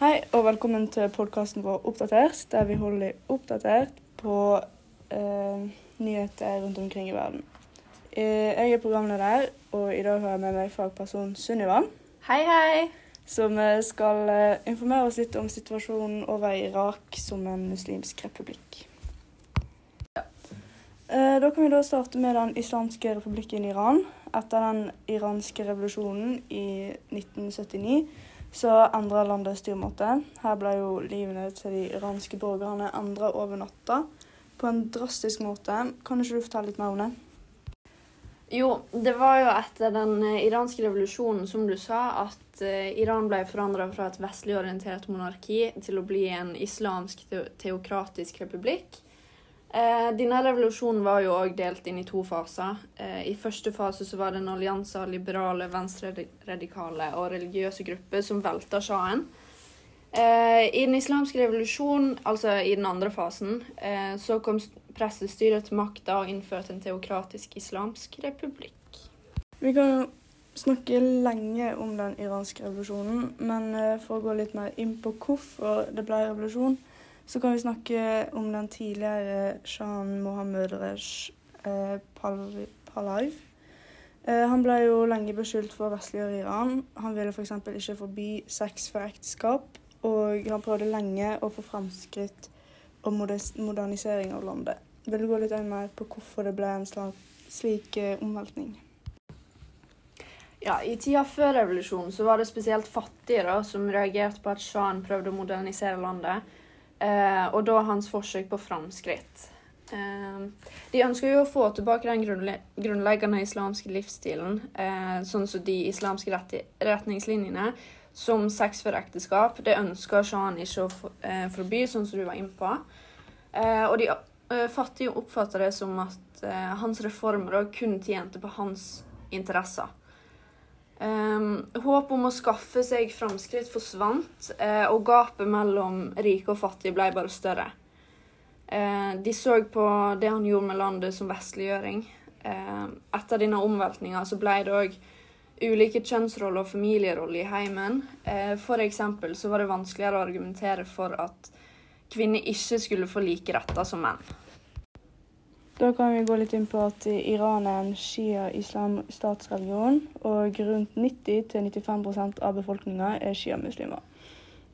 Hei og velkommen til podkasten vår Oppdatert, der vi holder oppdatert på eh, nyheter rundt omkring i verden. Eh, jeg er programleder, og i dag har jeg med meg fagperson Sunniva, Hei, hei. som eh, skal eh, informere oss litt om situasjonen over Irak som en muslimsk republikk. Ja. da kan vi da starte med den islamske republikken Iran. Etter den iranske revolusjonen i 1979 så endra landet styremåte. Her ble jo livene til de iranske borgerne endra over natta på en drastisk måte. Kan ikke du fortelle litt mer om det? Jo, det var jo etter den eh, iranske revolusjonen, som du sa, at eh, Iran ble forandra fra et vestlig orientert monarki til å bli en islamsk teokratisk republikk. Eh, denne revolusjonen var jo òg delt inn i to faser. Eh, I første fase så var det en allianse av liberale, venstreradikale og religiøse grupper som velta sjahen. Eh, I den islamske revolusjonen, altså i den andre fasen, eh, så kom prestestyret til makta og innførte en teokratisk islamsk republikk. Vi kan snakke lenge om den iranske revolusjonen, men eh, for å gå litt mer inn på hvorfor det ble revolusjon, så kan vi snakke om den tidligere Shan Mohammed Resh eh, Palaiv. Eh, han ble jo lenge beskyldt for å vestliggjøre Iran. Han ville f.eks. ikke forby sex for ekteskap, og han prøvde lenge å få fremskritt og modernisering av landet. Vil du gå litt mer på hvorfor det ble en slik eh, omveltning? Ja, I tida før revolusjonen så var det spesielt fattige da, som reagerte på at sjahen prøvde å modernisere landet, og da hans forsøk på framskritt. Eh, de ønsker jo å få tilbake den grunnle grunnleggende islamske livsstilen, eh, sånn som de islamske retningslinjene, som sex før ekteskap. Det ønsker Shahan ikke å for, eh, forby, sånn som du var inne på. Eh, og de eh, fattige oppfatter det som at eh, hans reformer kun tjente på hans interesser. Um, håp om å skaffe seg framskritt forsvant, uh, og gapet mellom rike og fattige ble bare større. Uh, de så på det han gjorde med landet som vestliggjøring. Uh, etter denne omveltninga så ble det òg ulike kjønnsroller og familieroller i heimen. For eksempel så var det vanskeligere å argumentere for at kvinner ikke skulle få like retter som menn. Da kan vi gå litt inn på at Iran er en shia-islam-statsreligion, og rundt 90-95% av befolkninga er shia-muslimer.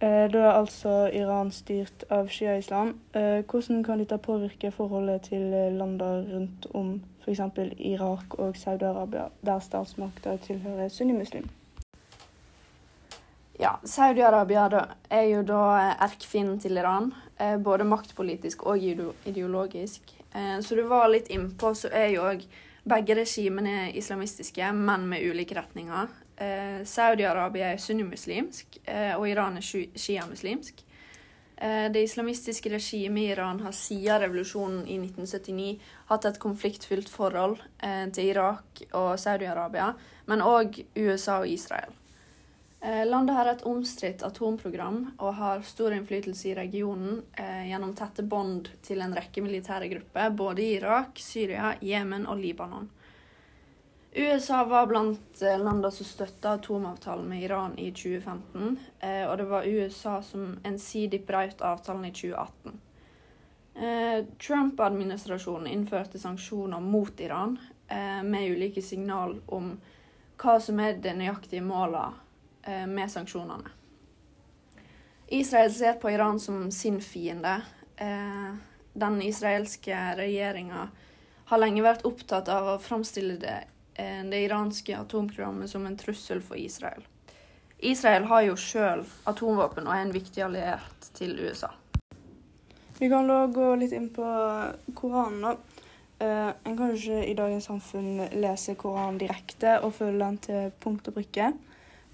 Eh, Da er altså Iran styrt av shia-islam. Eh, Hvordan kan dette påvirke forholdet til eh, lander rundt om f.eks. Irak og Saudi-Arabia, der statsmakta tilhører sunnimuslim? Ja, Saudi-Arabia er jo da erkefienden til Iran, både maktpolitisk og ideologisk. Eh, Så du var litt innpå, så er jo òg begge regimene islamistiske, men med ulike retninger. Eh, Saudi-Arabia er sunnimuslimsk, eh, og Iran er sjiamuslimsk. Det islamistiske regimet i Iran har siden revolusjonen i 1979 hatt et konfliktfylt forhold til Irak og Saudi-Arabia, men òg USA og Israel. Eh, Landet har et omstridt atomprogram og har stor innflytelse i regionen eh, gjennom tette bånd til en rekke militære grupper, både i Irak, Syria, Jemen og Libanon. USA var blant eh, landene som støtta atomavtalen med Iran i 2015, eh, og det var USA som ensidig brøt avtalen i 2018. Eh, Trump-administrasjonen innførte sanksjoner mot Iran eh, med ulike signal om hva som er det nøyaktige målet med sanksjonene. Israel ser på Iran som sin fiende. Eh, Den israelske regjeringa har lenge vært opptatt av å framstille det, eh, det iranske atomprogrammet som en trussel for Israel. Israel har jo sjøl atomvåpen og er en viktig alliert til USA. Vi kan da gå litt inn på Koranen. da. Eh, en kan jo ikke i dagens samfunn lese Koranen direkte og følge den til punkt og prikke.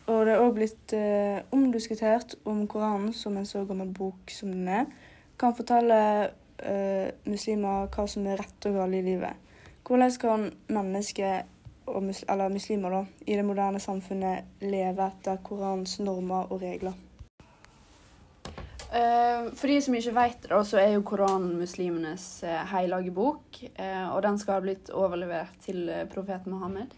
Og det er òg blitt eh, omdiskutert om Koranen, som en så gammel bok som den er, kan fortelle eh, muslimer hva som er rett og galt i livet. Hvordan kan mennesker, mus eller muslimer da, i det moderne samfunnet leve etter Koranens normer og regler? Eh, For de som ikke vet det, så er jo Koranen muslimenes eh, hellige bok. eh, Og den skal ha blitt overlevert til eh, profeten Mohammed.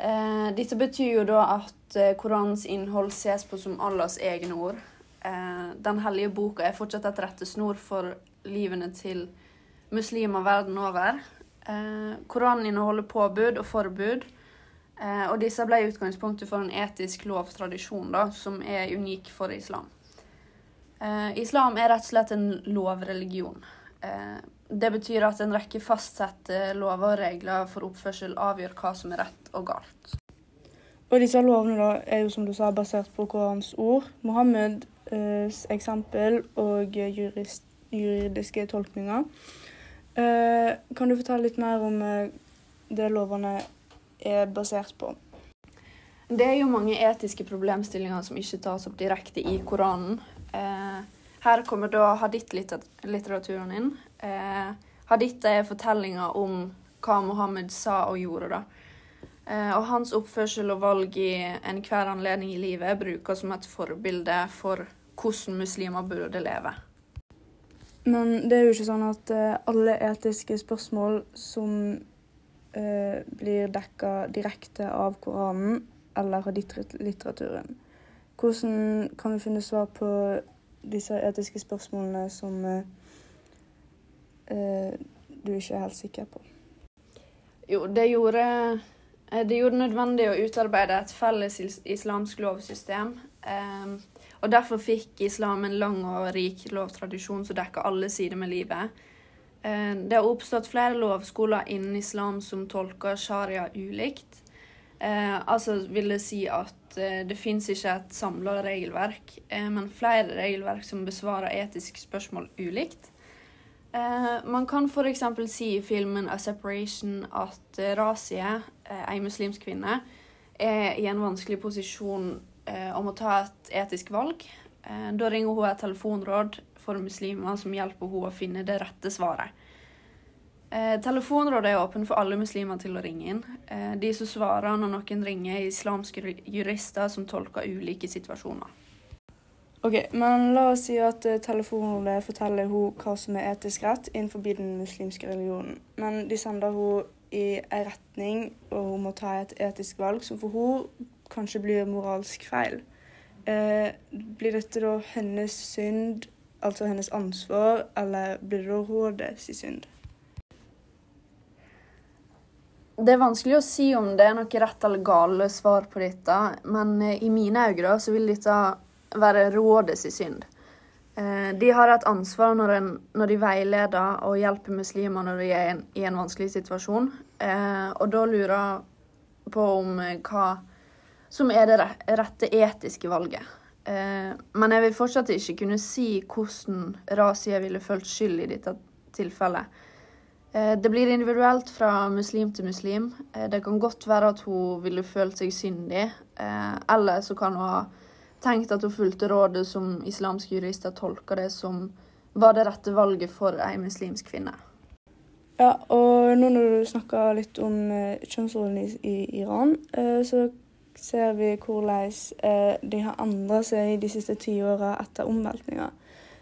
Eh, Dette betyr jo da at Korans Koranens innhold ses på som Allahs egne ord. Eh, den hellige boka er fortsatt et rettesnor for livene til muslimer verden over. Eh, Koranen inneholder påbud og forbud, eh, og disse ble utgangspunktet for en etisk lovtradisjon da, som er unik for islam. Eh, islam er rett og slett en lovreligion. Eh, det betyr at en rekke fastsatte lover og regler for oppførsel avgjør hva som er rett og galt. Og disse lovene da er jo som du sa basert på Korans ord, Mohammeds eh, eksempel og jurist, juridiske tolkninger. Eh, kan du fortelle litt mer om eh, det lovene er basert på? Det er jo mange etiske problemstillinger som ikke tas opp direkte i Koranen. Eh, her kommer da hadith-litteraturen inn. Eh, hadith er fortellinger om hva Mohammed sa og gjorde. da. Eh, og hans oppførsel og valg i enhver anledning i livet brukes som et forbilde for hvordan muslimer burde leve. Men det er jo ikke sånn at eh, alle etiske spørsmål som eh, blir dekka direkte av Koranen eller hadith-litteraturen. Hvordan kan vi finne svar på disse etiske spørsmålene som eh, eh, du ikke er helt sikker på? Jo, det gjorde, eh, det gjorde nødvendig å utarbeide et felles islamsk lovsystem. Eh, og Derfor fikk islam en lang og rik lovtradisjon som dekker alle sider med livet. Eh, det har oppstått flere lovskoler innen islam som tolker sharia ulikt. Altså vil det si at det fins ikke et samla regelverk, men flere regelverk som besvarer etiske spørsmål ulikt. Eh, man kan f.eks. si i filmen 'A Separation' at eh, Razie, eh, ei muslimsk kvinne, er i en vanskelig posisjon eh, om å ta et etisk valg. da ringer hun et telefonråd for muslimer som hjelper henne å finne det rette svaret. Eh, telefonrådet er åpen for alle muslimer til å ringe inn. Eh, de som svarer når noen ringer, er islamske jurister som tolker ulike situasjoner. Ok, men La oss si at telefonrullet telefonrådet forteller henne hva som er etisk rett innenfor den muslimske religionen. Men de sender henne i en retning, og hun må ta et etisk valg som for henne kanskje blir moralsk feil. Eh, blir dette da hennes synd, altså hennes ansvar, eller blir det da rådets synd? Det er vanskelig å si om det er noe rett eller gale svar på dette, men eh, i mine øyne så vil dette være rådets synd. Eh, de har et ansvar når, en, når, de veileder og hjelper muslimer når de er en, i en vanskelig situasjon. Eh, og da lurer jeg på om hva som er det rette etiske valget. Men jeg vil fortsatt ikke kunne si hvordan Razia ville følt skyld i dette tilfellet. Eh, det blir individuelt fra muslim til muslim. Eh, det kan godt være at hun ville følt seg syndig, eh, eller så kan hun ha tenkt at hun fulgte rådet som islamske jurister tolker det som var det rette valget for ei muslimsk kvinne. Ja, og nå når du snakker litt om kjønnsrollen i, i, Iran, så ser vi hvordan de har endra seg de siste ti åra etter omveltninga.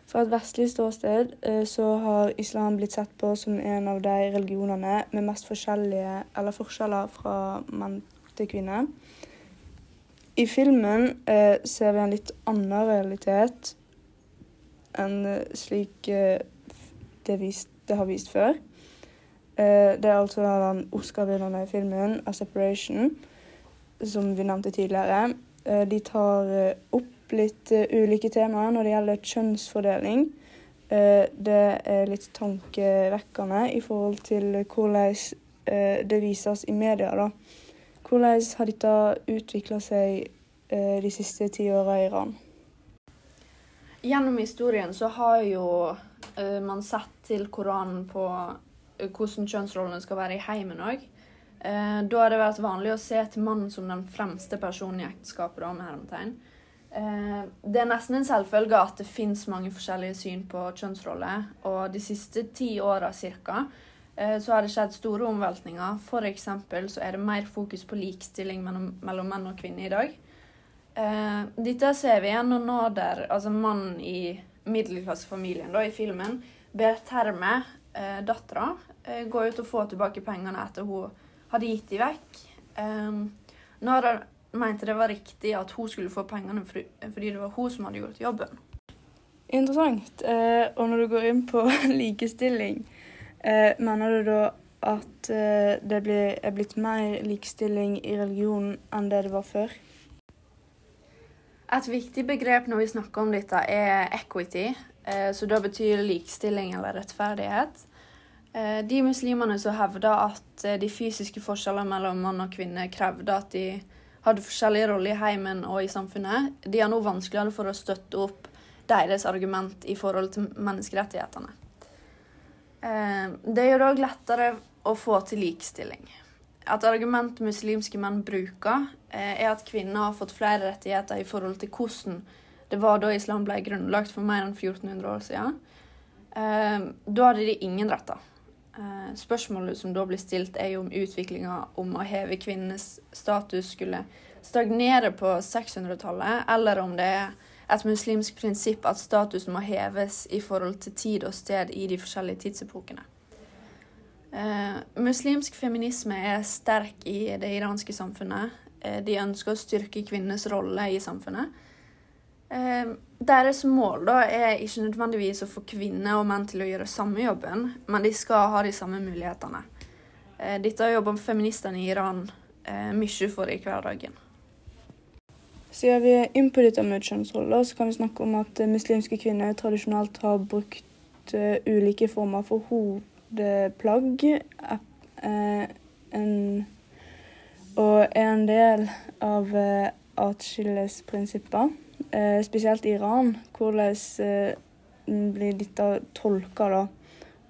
Fra et vestlig ståsted eh, så har islam blitt sett på som en av de religionene med mest forskjellige, eller forskjeller fra mann til kvinne. I filmen eh, ser vi en litt annen realitet enn eh, slik eh, det, vist, det, har vist før. Eh, det er altså den Oscar-vinnerne filmen, 'A Separation', som vi nevnte tidligere. Eh, de tar opp litt ulike temaer når det gjelder kjønnsfordeling. Det er litt tankevekkende i forhold til hvordan det vises i media. da. Hvordan har dette utvikla seg de siste ti åra i Iran? Gjennom historien så har jo man sett til Koranen på hvordan kjønnsrollene skal være i heimen òg. Da har det vært vanlig å se til mannen som den fremste personen i ekteskapet. da, med hermetegn. Eh, det er nesten en selvfølge at det fins mange forskjellige syn på kjønnsroller. Og de siste ti åra ca. Eh, så har det skjedd store omveltninger. F.eks. så er det mer fokus på likestilling mellom, mellom menn og kvinner i dag. Eh, dette ser vi igjen når der altså mannen i middelklassefamilien da, i filmen ber Terme, eh, dattera, eh, gå ut og få tilbake pengene etter hun hadde gitt dem vekk. Eh, Nader mente det var riktig at hun skulle få pengene fordi det var hun som hadde gjort jobben. Interessant. Eh, og når du går inn på likestilling, mener du da at eh, det er blitt mer likestilling i religionen enn det det var før? Et viktig begrep når vi snakker om dette, er equity. Eh, så da betyr likestilling eller rettferdighet. Eh, de muslimene som hevder at eh, de fysiske forskjellene mellom mann og kvinne krevde at de hadde forskjellige roller i heimen og i samfunnet, de har nå vanskeligere for å støtte opp deres argument i forhold til menneskerettighetene. Det gjør det òg lettere å få til likestilling. Et argument muslimske menn bruker, er at kvinner har fått flere rettigheter i forhold til hvordan det var da islam ble grunnlagt for mer enn 1400 år siden. Da hadde de ingen retter. Eh, spørsmålet som da blir stilt, er jo om utviklinga om å heve kvinnenes status skulle stagnere på 600-tallet, eller om det er et muslimsk prinsipp at statusen må heves i forhold til tid og sted i de forskjellige tidsepokene. Eh, muslimsk feminisme er sterk i det iranske samfunnet. Eh, de ønsker å styrke kvinnenes rolle i samfunnet. Eh, deres mål da, er ikke nødvendigvis å få kvinner og menn til å gjøre samme jobben, men de skal ha de samme mulighetene. Eh, dette jobber feministene i Iran eh, mye for i hverdagen. Siden vi er inne på dette med kjønnsroller, så kan vi snakke om at muslimske kvinner tradisjonelt har brukt uh, ulike former for hodeplagg. Uh, en, og er en del av atskillesprinsipper eh, spesielt i Iran. Hvordan eh, blir dette tolka, da?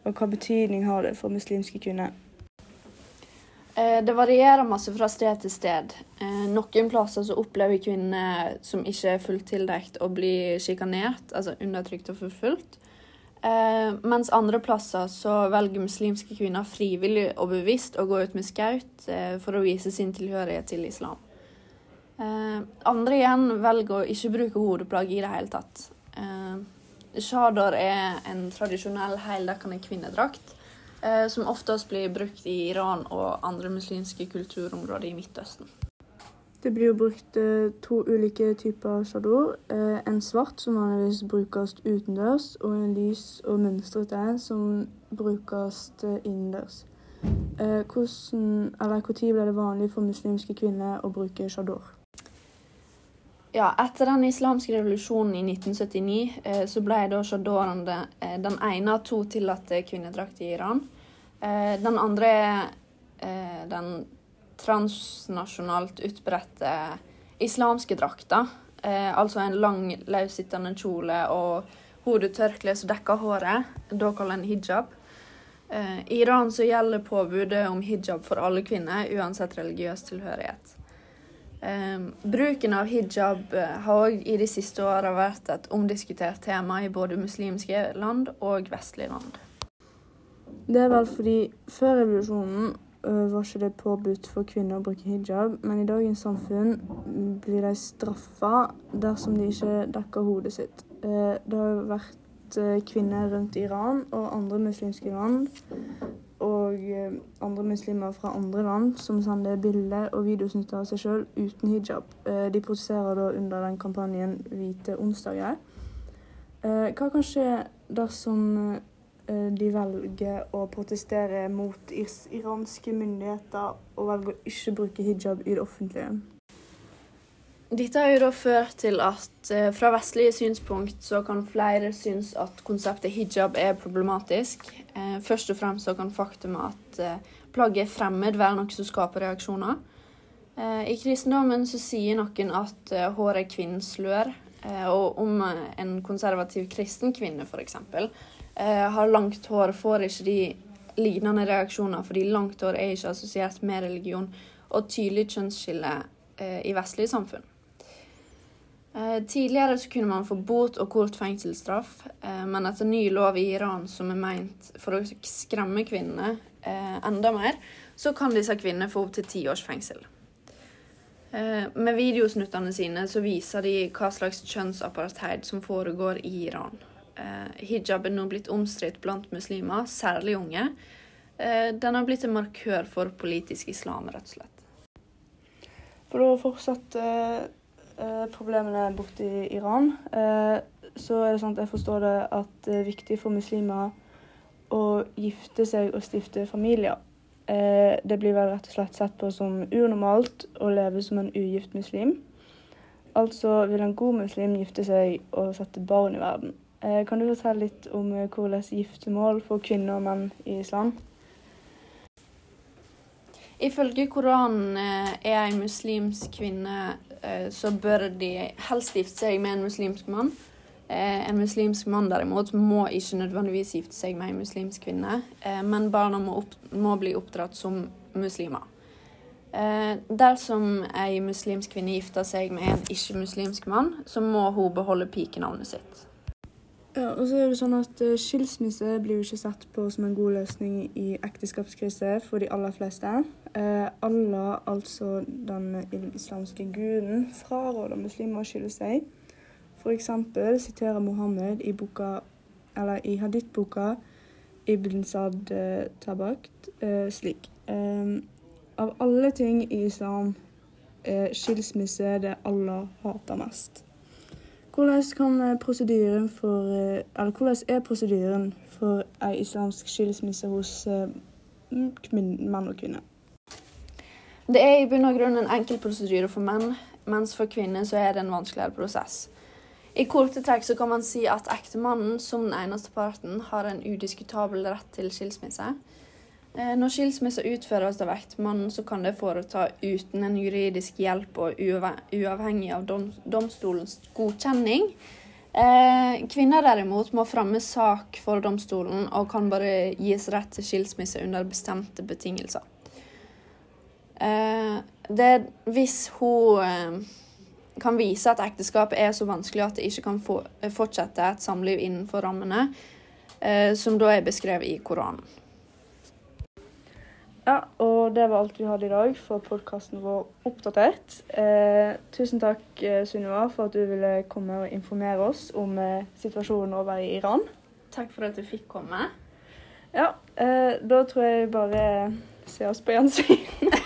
Og hva betydning har det for muslimske kvinner? Eh, det varierer masse fra sted til sted. Eh, noen plasser så opplever kvinner som ikke er fullt tildekt, å bli sjikanert, altså undertrykt og forfulgt. Eh, mens andre plasser så velger muslimske kvinner frivillig og bevisst å gå ut med skaut for å vise sin tilhørighet til islam. Andre igjen velger å ikke bruke hodeplagg i det hele tatt. Shador er en tradisjonell heldekkende kvinnedrakt som oftest blir brukt i Iran og andre muslimske kulturområder i Midtøsten. Det blir brukt eh, to ulike typer chador. Eh, en svart som vanligvis brukes utendørs, og en lys og mønstret en som brukes eh, innendørs. Hvordan, eller Når ble det vanlig for muslimske kvinner å bruke chador? Ja, etter den islamske revolusjonen i 1979 eh, så ble da shadorene eh, den ene av to tillatte kvinnedrakter i Iran. Eh, den andre er den transnasjonalt utbredte islamske drakta. Altså en lang, løssittende kjole og hodetørkle som dekker håret. Da kaller en hijab. I Iran så gjelder påbudet om hijab for alle kvinner, uansett religiøs tilhørighet. Um, bruken av hijab eh, har òg i de siste åra vært et omdiskutert tema i både muslimske land og vestlige land. Det er vel fordi før revolusjonen uh, var ikke det påbudt for kvinner å bruke hijab, men i dagens samfunn blir de straffa dersom de ikke dekker hodet sitt. Uh, det har vært kvinner rundt Iran og andre muslimske land eh, andre muslimer fra andre land som sender bilder og videosnutter av seg sjøl uten hijab. Eh, de protesterer da under den kampanjen Hvite onsdager. Eh, hva kan skje dersom de velger å protestere mot iranske myndigheter og velger å ikke bruke hijab i det offentlige? Dette har jo da ført til at eh, fra vestlige synspunkt så kan flere synes at konseptet hijab er problematisk. Eh, først og fremst så kan faktumet at eh, plagget er fremmed være noe som skaper reaksjoner. I kristendommen så sier noen at håret er kvinnens slør. Og om en konservativ kristen kvinne f.eks. har langt hår, får ikke de lignende reaksjoner, fordi langt hår er ikke assosiert med religion og tydelig kjønnsskille i vestlige samfunn. Eh, tidligere så kunne man få bot og kort fengselsstraff, eh, men etter ny lov i Iran som er meint for å skremme kvinnene eh, enda mer, så kan disse kvinnene få opptil ti års fengsel. Med videosnuttene sine så viser de hva slags kjønnsapartheid som foregår i Iran. Hijab er nå blitt omstridt blant muslimer, særlig unge. Den har blitt en markør for politisk islam, rett og slett. For å fortsatte eh, problemene borte i Iran. Eh, så er det sånn at jeg forstår det at det er viktig for muslimer å gifte seg og stifte familier. Eh, det blir vel rett og slett sett på som unormalt å leve som en ugift muslim. Altså vil en god muslim gifte seg og sette barn i verden. Eh, kan du fortelle litt om eh, hvordan giftermål for kvinner og menn i islam? Ifølge Koranen eh, er ei muslimsk kvinne eh, så bør de helst gifte seg med en muslimsk mann. Eh, en muslimsk mann derimot må ikke nødvendigvis gifte seg med en muslimsk kvinne, men barna må, opp, må bli oppdratt som muslimer. Dersom ei muslimsk kvinne gifter seg med en ikke-muslimsk mann, så må hun beholde pikenavnet sitt. Ja, og så er det sånn at uh, Skilsmisse blir jo ikke sett på som en god løsning i ekteskapskrise for de aller fleste. Eh, Allah, altså den islamske guden, fraråder muslimer å skille seg. Eksempel siterer Mohammed i, boka, eller i hadith-boka Ibn Sad uh, Tabakt eh, slik eh, Av alle ting i islam er skilsmisse det Allah hater mest. Hvordan, prosedyren for, eh, hvordan er prosedyren for ei islamsk skilsmisse hos menn mann og kvinne? Det er i bunn og grunn en enkel prosedyre for menn, mens for kvinner så er det en vanskeligere prosess. I korte trekk så kan man si at ektemannen, som den eneste parten, har en udiskutabel rett til skilsmisse. Eh, når skilsmisse utføres av ektemannen, så kan det foreta uten en juridisk hjelp og uavhengig av dom, domstolens godkjenning. Eh, kvinner derimot må fremme sak for domstolen og kan bare gis rett til skilsmisse under bestemte betingelser. Eh, det hvis hun kan vise at ekteskapet er så vanskelig at det ikke kan fortsette et samliv innenfor rammene, som da er beskrevet i Koranen. Ja, og det var alt vi hadde i dag for podkasten vår Oppdatert. Eh, tusen takk, eh, Sunniva, for at du ville komme og informere oss om eh, situasjonen over i Iran. Takk for at du fikk komme. Ja, eh, da tror jeg bare ser oss på gjensyn.